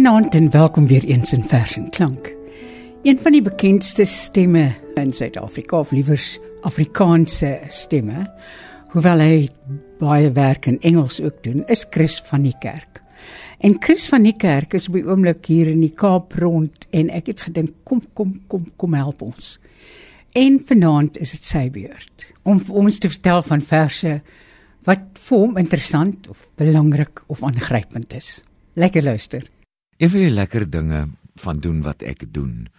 Goeienaand en welkom weer eens in Vers en Klank. Een van die bekendste stemme in Suid-Afrika, of liewers Afrikaanse stemme, hoewel hy baie werk in Engels ook doen, is Chris van die Kerk. En Chris van die Kerk is op die oomblik hier in die Kaap rond en ek het gedink kom kom kom kom help ons. En vanaand is dit sy beurt om vir ons te vertel van verse wat vir hom interessant of belangrik of aangrypend is. Lekker luister. Een van die lekker dinge van doen wat ek doen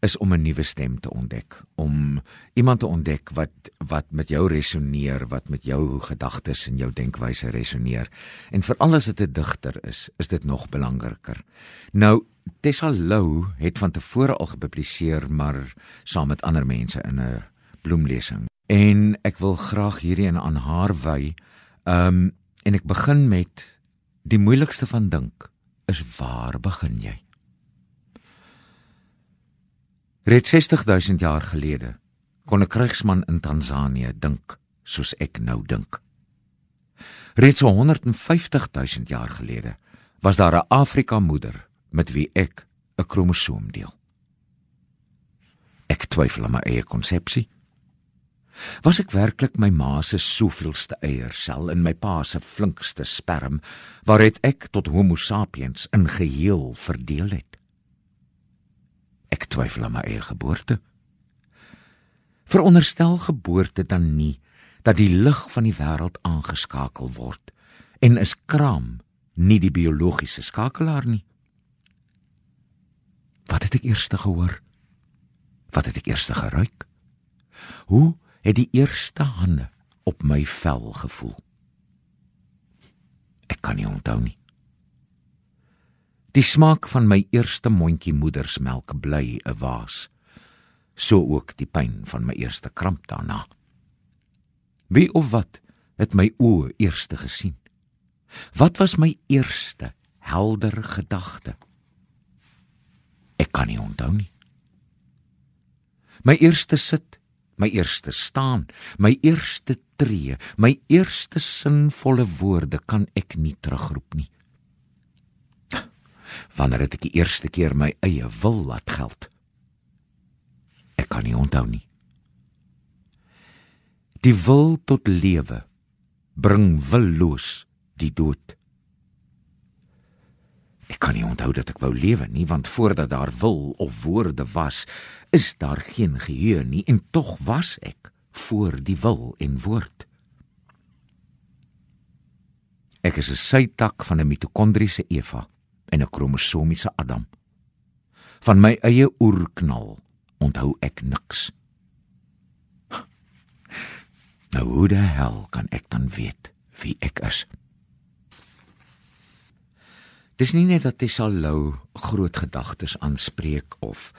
is om 'n nuwe stem te ontdek, om iemand te ontdek wat wat met jou resoneer, wat met jou gedagtes en jou denkwyse resoneer. En veral as dit 'n digter is, is dit nog belangriker. Nou Tessa Lou het van tevore al gepubliseer, maar saam met ander mense in 'n bloemlesing. En ek wil graag hierdie aan haar wy. Ehm um, en ek begin met die moeilikste van dink is waar begin jy? Reeds 60000 jaar gelede kon 'n krygsman in Tansanië dink soos ek nou dink. Reeds 150000 jaar gelede was daar 'n Afrika moeder met wie ek 'n kromosoom deel. Ek twyfel aan my eie konsepsie. Was ek werklik my ma se soveelste eiersel in my pa se flinkste sperm waaruit ek tot Homo sapiens in geheel verdeel het? Ek twyfel aan my eie geboorte. Veronderstel geboorte dan nie dat die lig van die wêreld aangeskakel word en is kraam nie die biologiese skakelaar nie. Wat het ek eers gehoor? Wat het ek eers geruik? Hoe het die eerste hande op my vel gevoel. Ek kan nie onthou nie. Die smaak van my eerste mondjie moedersmelk bly 'n waas. So ook die pyn van my eerste kramp daarna. Wie of wat het my oë eerste gesien? Wat was my eerste helder gedagte? Ek kan nie onthou nie. My eerste sit my eerste staan, my eerste tree, my eerste sinvolle woorde kan ek nie terugroep nie. Wanneer het ek die eerste keer my eie wil laat geld? Ek kan nie onthou nie. Die wil tot lewe bring willoos die dood. Ek kan nie onthou dat ek wou lewe nie, want voordat daar wil of woorde was, is daar geen geheue nie en tog was ek voor die wil en woord. Ek is 'n sytak van 'n mitokondriese Eva en 'n kromosomiese Adam. Van my eie oerknal onthou ek niks. Nou hoe die hel kan ek dan weet wie ek is? Dis nie net dat Tessa Lou groot gedagtes aanspreek of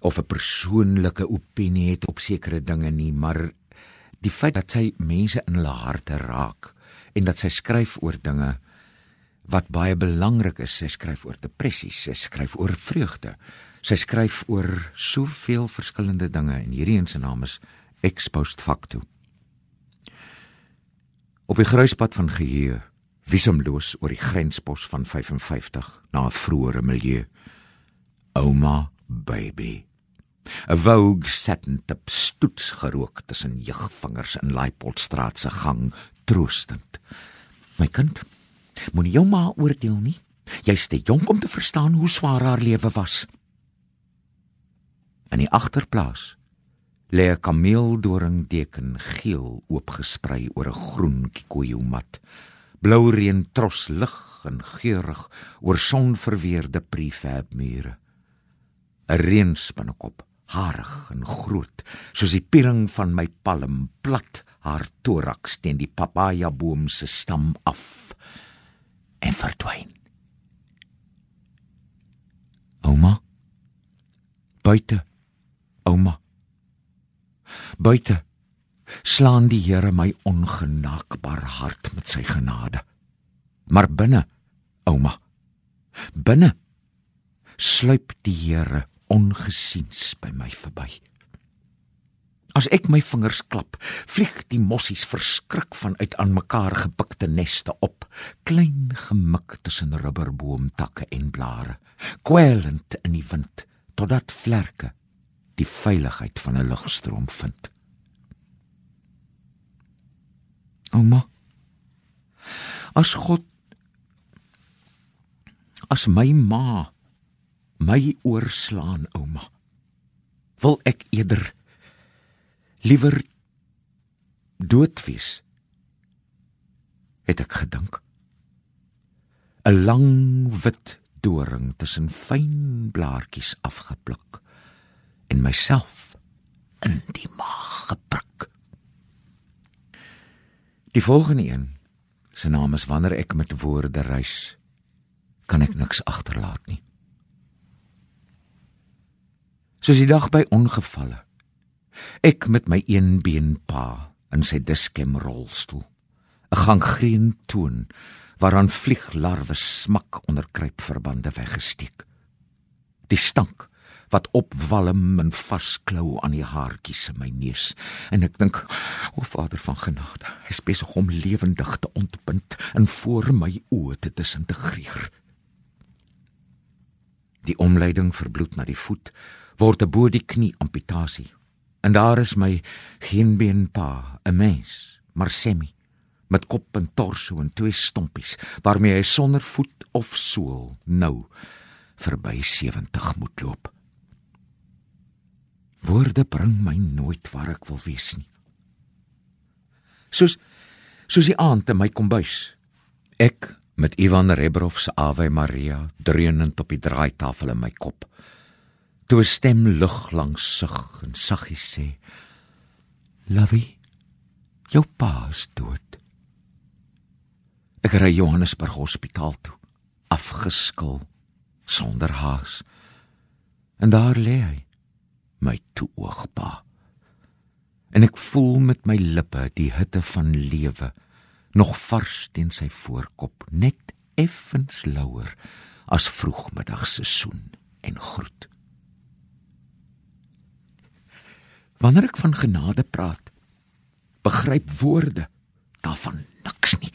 of 'n persoonlike opinie het op sekere dinge nie, maar die feit dat sy mense in hulle harte raak en dat sy skryf oor dinge wat baie belangrik is, sy skryf oor depressie, sy skryf oor vreugde. Sy skryf oor soveel verskillende dinge en hierdie een se naam is Exposed Facto. Op die kruispunt van geheue wiesemloos oor die grenspos van 55 na 'n vroeëre milieu. Ouma baby. 'n Vogue satin tip stoets gerook tussen jeugvingers in Leipoldstraat se gang troostend. My kind, moenie jou ma oordeel nie. Jy's te jonk om te verstaan hoe swaar haar lewe was. In die agterplaas lê 'n kameeldoring deken geel oopgesprei oor 'n groen kikoyo mat blou reën tros lig en geurig oor sonverweerde prefab mure 'n reënspinnekop harig en groot soos die piering van my palm plat haar toraks teen die papaja boom se stam af en verdwyn. Ouma? Buite ouma. Buite slaan die Here my ongenaakbaar hart met sy genade. Maar binne, ouma, binne sluip die Here ongesiens by my verby. As ek my vingers klap, vlieg die mossies verskrik vanuit aan mekaar gepikte neste op, klein gemik tussen rubberboomtakke en blare, kwelend in die wind totdat vlerke die veiligheid van 'n lugstroom vind. Ouma, as God as my ma my oorslaan, ouma, wil ek eerder liewer dood wees het ek gedink. 'n lang wit doring tussen fyn blaartjies afgepluk en myself in die maag geprik die volgende een se naam is wanneer ek met woorde reis kan ek niks agterlaat nie soos die dag by ongevalle Ek met my een been pa in sy diskem rolstoel. 'n Gangreen toon waaraan vlieglarwe smak onder kruipverbande weggesteek. Die stank wat opwalm en vasklou aan die haartjies in my neus. En ek dink o Vader van genade hy besig om lewendig te ontbind en voor my oë te disintegreer. Die omleiding verbloed na die voet word 'n bo die knie amputasie. En daar is my geen been pa, 'n mens, maar semi met kop en torso en twee stompies waarmee hy sonder voet of sool nou verby 70 moet loop. Woorde bring my nooit waar ek wil wees nie. Soos soos die aand in my kombuis. Ek met Ivan Rebrov se Ave Maria dreunend op die draaitafel in my kop toe 'n stem lig langs sug en saggies sê: "Lovey, jou pa is dood." Ek ry Johannesburg Hospitaal toe, afgeskil, sonder haas. En daar lê hy, my toeoogpa. En ek voel met my lippe die hitte van lewe nog vars teen sy voorkop, net effens louer as vroegmiddag se soen en groet. Wanneer ek van genade praat, begryp woorde daarvan niks nie.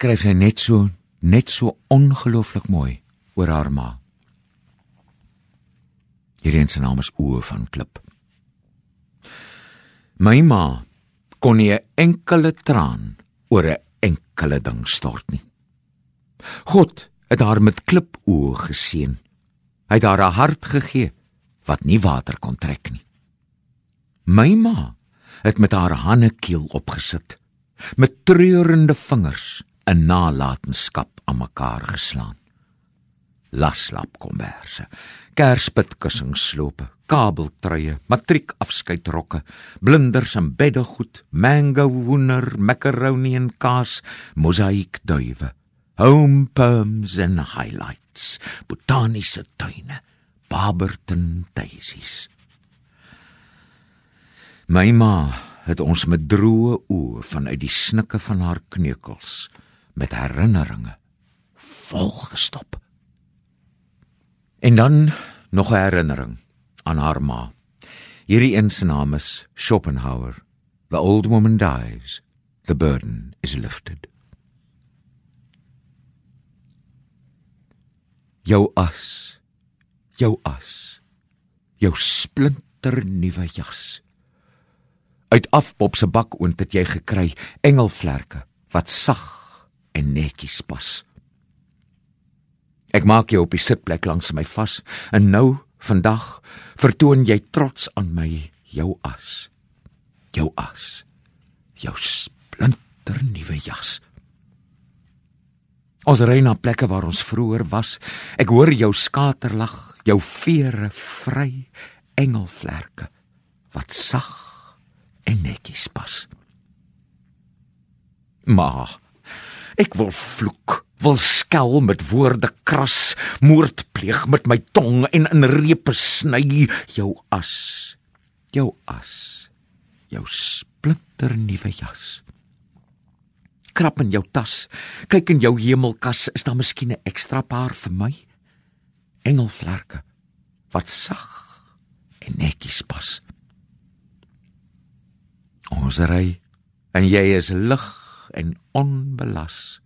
skryf sy net so net so ongelooflik mooi oor haar ma. Hierdie se naam is Oë van Klip. My ma kon nie 'n enkele traan oor 'n enkele ding stort nie. God het haar met klipoë geseën. Hy het haar 'n hart gegee wat nie water kon trek nie. My ma het met haar hande keel opgesit, met treurende vingers 'n nalatenskap aan mekaar geslaan. Laslap komberse, kerspitkussingslope, kabeltruie, matriekafskeidrokke, blinders en beddegoed, mango hoender, macaroni en kaas, mosaïekduwe, home perms en highlights, botaniese tuine, Barberton daisies. My ma het ons met droë oë vanuit die snikke van haar kneukels met herinneringe volgestop. En dan nog 'n herinnering aan haar ma. Hierdie een se naam is Schopenhauer. The old woman dies, the burden is lifted. Jou as, jou as, jou splinter nuwe jas uit afpop se bakoond het jy gekry engelvlerke wat sag en netjies pas. Ek maak jou op die sitplek langs my vas en nou vandag vertoon jy trots aan my jou as. Jou as. Jou splinter nuwe jas. Ons ry na plekke waar ons vroeër was. Ek hoor jou skaterlag, jou vere vry engelvlerke wat sag en netjies pas. Maar ek wil vloek, wil skel met woorde kras, moord pleeg met my tong en in repe sny jou as, jou as, jou splinter nuwe jas. Krap in jou tas, kyk in jou hemelkas, is daar miskien 'n ekstra paar vir my? Engelvlerke wat sag en netjies pas. Ons ry en jy is lig en onbelas.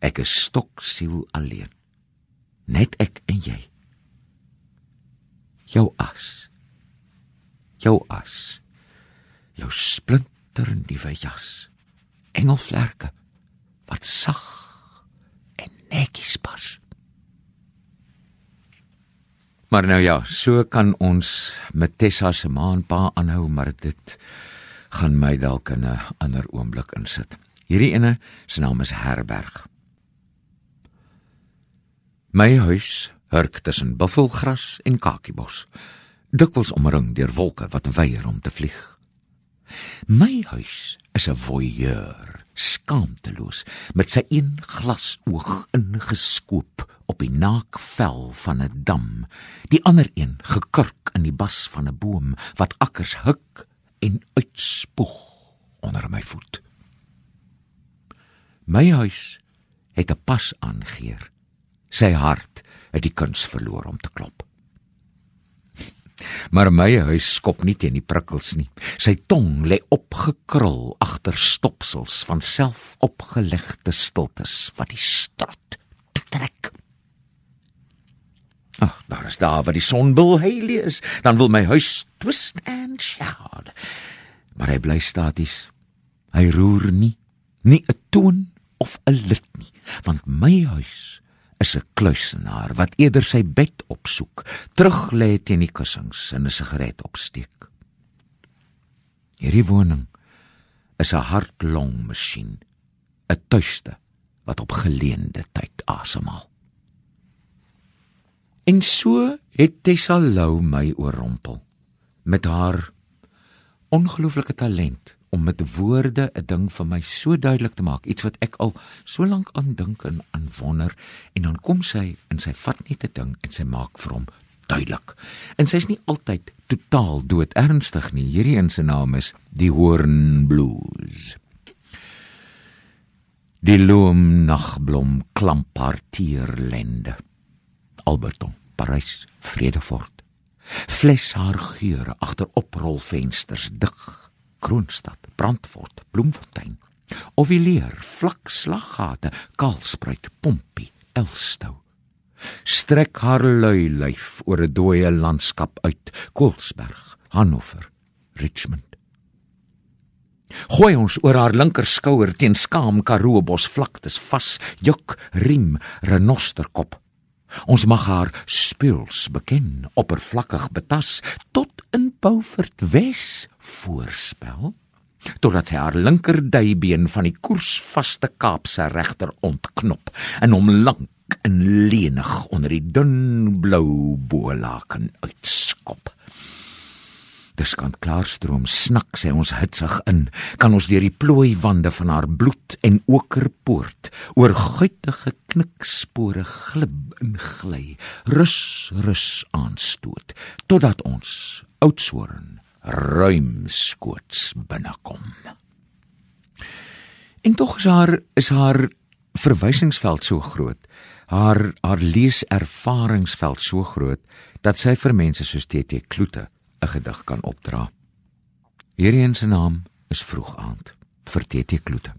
Ek is stoksiel alleen. Net ek en jy. Jou as. Jou as. Jou splinter nuwe jas. Engelvlerke wat sag en netjies pas. Maar nou ja, so kan ons met Tessa se maanpa aanhou, maar dit gaan my dalk in 'n ander oomblik insit. Hierdie ene se naam is Herberg. My huis hurk tussen buffelgras en kakiebos, dikwels omring deur wolke wat weier om te vlieg. My huis is 'n voyeur, skaamteloos, met sy een glasoog ingeskoop op die naakvel van 'n dam, die ander een gekurk in die bas van 'n boom wat akkers huk en uitspoeg onder my voet. My huis het 'n pas aangeheer. Sy hart het die kuns verloor om te klop. Maar my huis skop nie teen die prikkels nie. Sy tong lê opgekrul agter stopsels van selfopgelegde stiltes wat die strot trek. Ag, daar is daar waar die son wil heilig is, dan wil my huis twist and shout. Maar hy bly staties. Hy roer nie, nie 'n toon of 'n lid nie, want my huis is 'n kluisenaar wat eerder sy bed opsoek, terug lê teen die kussings en 'n sigaret opsteek. Hierdie woning is 'n hartlong masjien, 'n tuiste wat op geleende tyd asemhaal. En so het Tessa Lou my oorrompel met haar ongelooflike talent om met woorde 'n ding vir my so duidelik te maak, iets wat ek al so lank aan dink en aan wonder en dan kom sy en sy vat net 'n ding en sy maak vir hom duidelik. En sy's nie altyd totaal dood ernstig nie. Hierdie een se naam is Die Horn Blues. Die loom nagblom klamp haar tierlende. Alberton, Parys, Vredefort. Fles haar geure agter oprolvensters dig Kroonstad, Brandfort, Bloemfontein. Ovileer, vlak slaggate, Kaalspruit, Pompie, Elstou. Strek haar lui lyf oor 'n dooie landskap uit, Koelsberg, Hannover, Richmond. Gooi ons oor haar linker skouer teen skaam Karoo bos vlaktes vas, juk, riem, renosterkop. Ons mag haar speels beken, oppervlakkig betas tot in Beaufort Wes voorspel totdat sy haar linker duibeen van die koersvaste Kaapse regter ontknop en hom lank en lenig onder die dun blou bolaken uitskop. Kan klaarstroom snak sê ons hitsig in, kan ons deur die plooi wande van haar bloed en okerpoort oor guitige knikspore glib en gly, rus rus aanstoot totdat ons oudsoorn ruimskoots binnekom. En tog is haar is haar verwysingsveld so groot, haar haar leeservaringsveld so groot dat sy vir mense soos TT Kloete 'n gedig kan opdra. Hierdie se naam is Vroeg aand vir TT Kloete.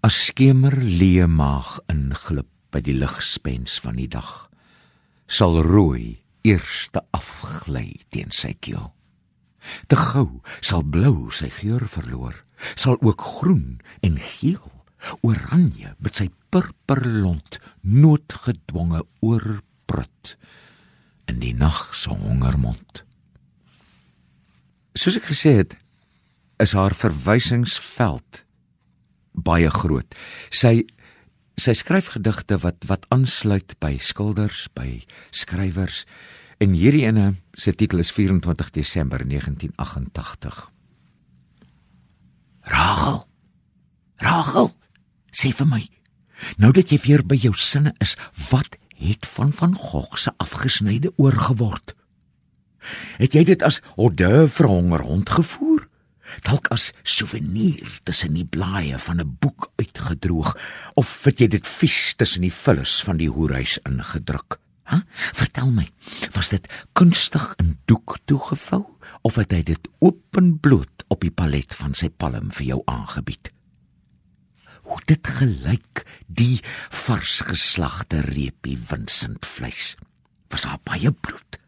As skemer leë maag inglip by die ligspens van die dag, sal rooi eerste afgly teen sy keel. Te gou sal blou sy geur verloor, sal ook groen en geel, oranje met sy purperlont noodgedwonge oorprut in die nag se hongermond. Soos ek gesê het, is haar verwysingsveld baie groot. Sy sy skryf gedigte wat wat aansluit by skilders, by skrywers. En hierdie ene se titel is 24 Desember 1988. Rachel. Rachel, sê vir my. Nou dat jy weer by jou sinne is, wat het van van Gogh se afgesnyde oor geword. Het jy dit as horde vir honger rondgevoer? Dalk as souvenir tussen die blaaie van 'n boek uitgedroog of het jy dit vies tussen die vullis van die hoerhuis ingedruk? Ha? Vertel my, was dit kunstig in doek toegevou of het hy dit openbloot op die palet van sy palm vir jou aangebied? Hoe dit gelyk die vars geslagte reepie winsend vleis was daar baie bloed.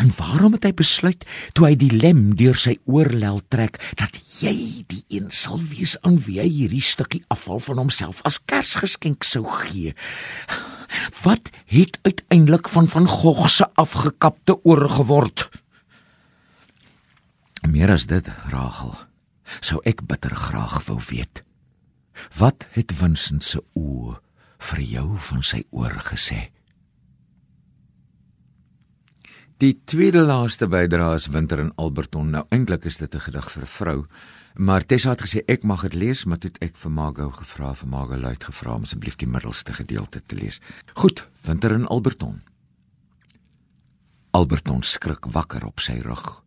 En waarom het hy besluit toe hy die lem deur sy oorlel trek dat jy die een sal wees aan wie hy hierdie stukkie afval van homself as kersgeskenk sou gee? Wat het uiteindelik van van Gogh se afgekapte oor geword? Meer as dit Rachel sou ek bitter graag wou weet Wat het Vincent se oë vir jou van sy oor gesê? Die tweede laaste bydrae is Winter in Alberton. Nou eintlik is dit 'n gedig vir vrou, maar Tessa het gesê ek mag dit lees, maar toe het ek vir Margot gevra, vir Margot luit gevra om asseblief die middelste gedeelte te lees. Goed, Winter in Alberton. Alberton skrik wakker op sy rug.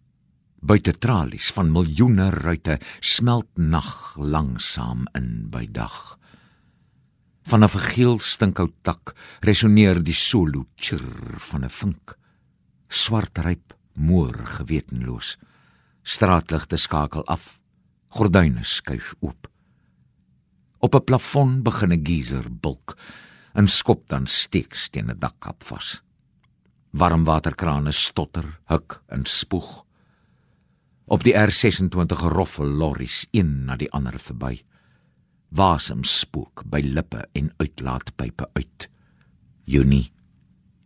Buite tralies van miljoene ruite smelt nag langsaam in by dag. Vanaf 'n geel stinkhout tak resoneer die solo chirr van 'n vink. Swart ryp moer gewetenloos. Straatligte skakel af. Gordyne skuif oop. Op 'n plafon begin 'n geyser bulk en skop dan steeks teen 'n dakkap vas. Warmwaterkrane stotter, huk en spoeg. Op die R26 roffel lorries een na die ander verby. Wasem spook by lippe en uitlaatpype uit. Junie,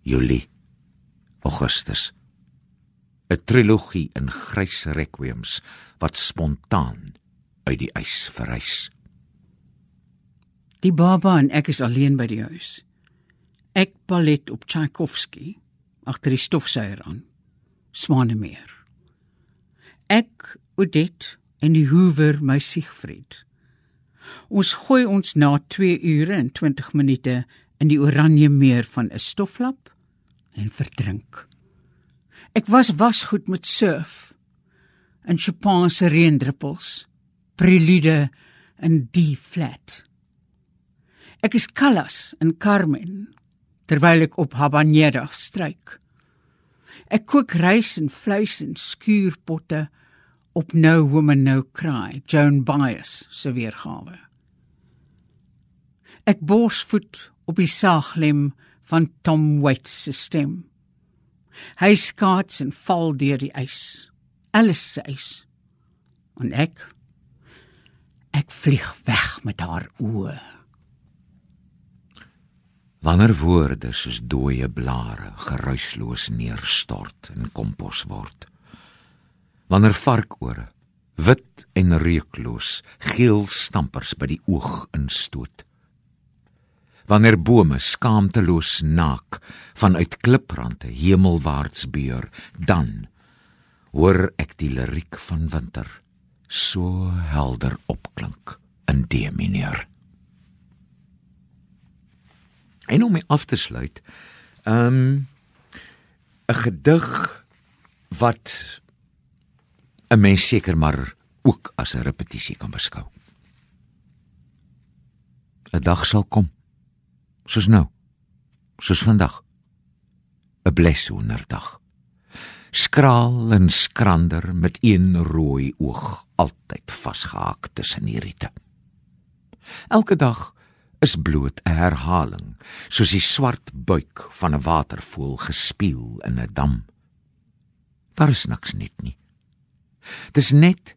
Julie, Augustus. 'n Trilogie in grys requiems wat spontaan uit die ys verrys. Die baba en ek is alleen by die huis. Ek ballet op Tchaikovsky agter die stofsuier aan. Swanemeer ek Odet en die Hoover my Siegfried. Ons gooi ons na 2 ure en 20 minute in die oranje meer van 'n stoflap en verdrink. Ek was wasgoed met surf en Chopin se reendruppels, prelude in D flat. Ek is Callas in Carmen terwyl ek op habanera stryk. Ek kook rys en vleis in skuurpotte op No Woman No Cry, Joan Baez se weergawe. Ek borsvoet op die saaglem van Tom Waits se stem. Hy skaats en val deur die ys. Alles se ys. En ek ek vlieg weg met haar oë. Wanneer woorde soos dooie blare geruisloos neerstort en kompos word. Wanneer varkore wit en reukloos geel stampers by die oog instoot. Wanneer bome skaamteloos naak vanuit kliprande hemelwaarts beur dan hoor ek die liriek van winter so helder opklink in D mineur en om af te sluit um 'n gedig wat 'n mens seker maar ook as 'n repetisie kan beskou. 'n dag sal kom soos nou soos vandag 'n bleshoenderdag skraal en skrander met een rooi oog altyd vasgehaak tussen die riete. Elke dag is bloot 'n herhaling soos die swart buik van 'n watervoël gespeel in 'n dam. Daar is niks net nie dis net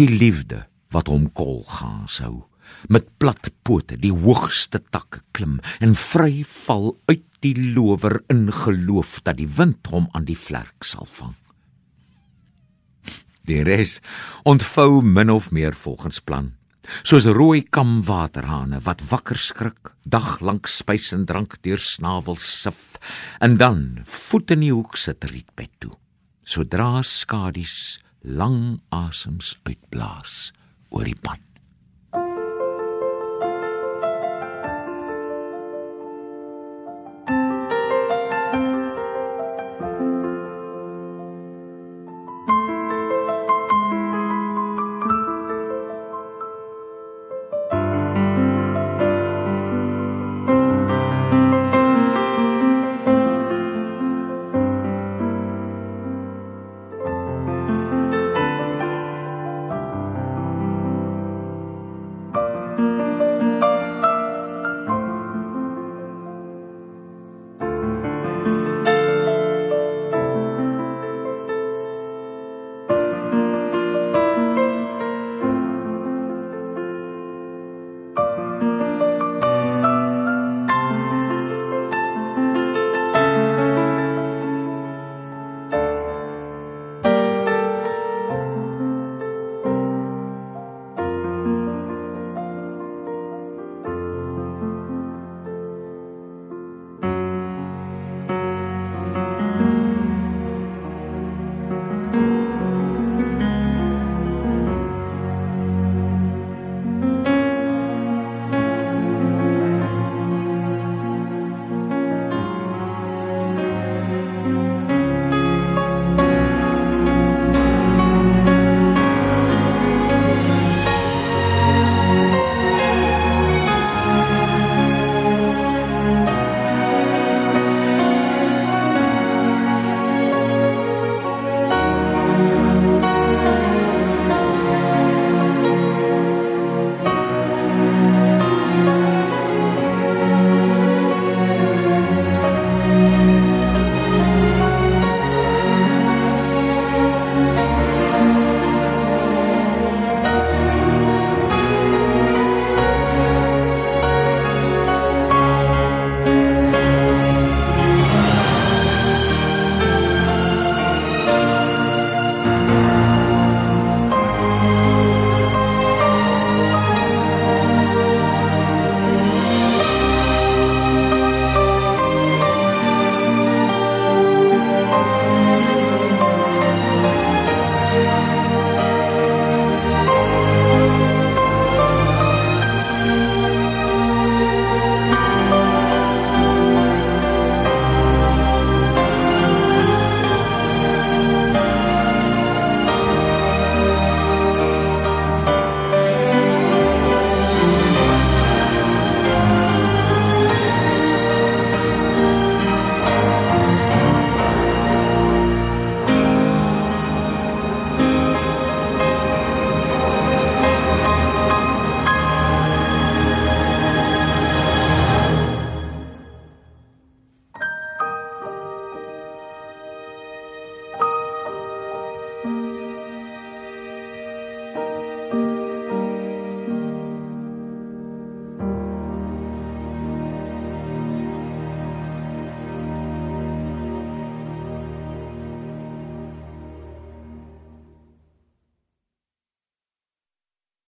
die liefde wat hom kol gaan sou met plat pote die hoogste takke klim en vry val uit die lower in geloof dat die wind hom aan die vlerk sal vang. Die res ontvou min of meer volgens plan. Soos rooi kam waterhane wat wakker skrik, dag lank spys en drank deur snavels sif en dan voet in die hoek sit rietbed toe. Sodra skadies lang asems uitblaas oor die pad.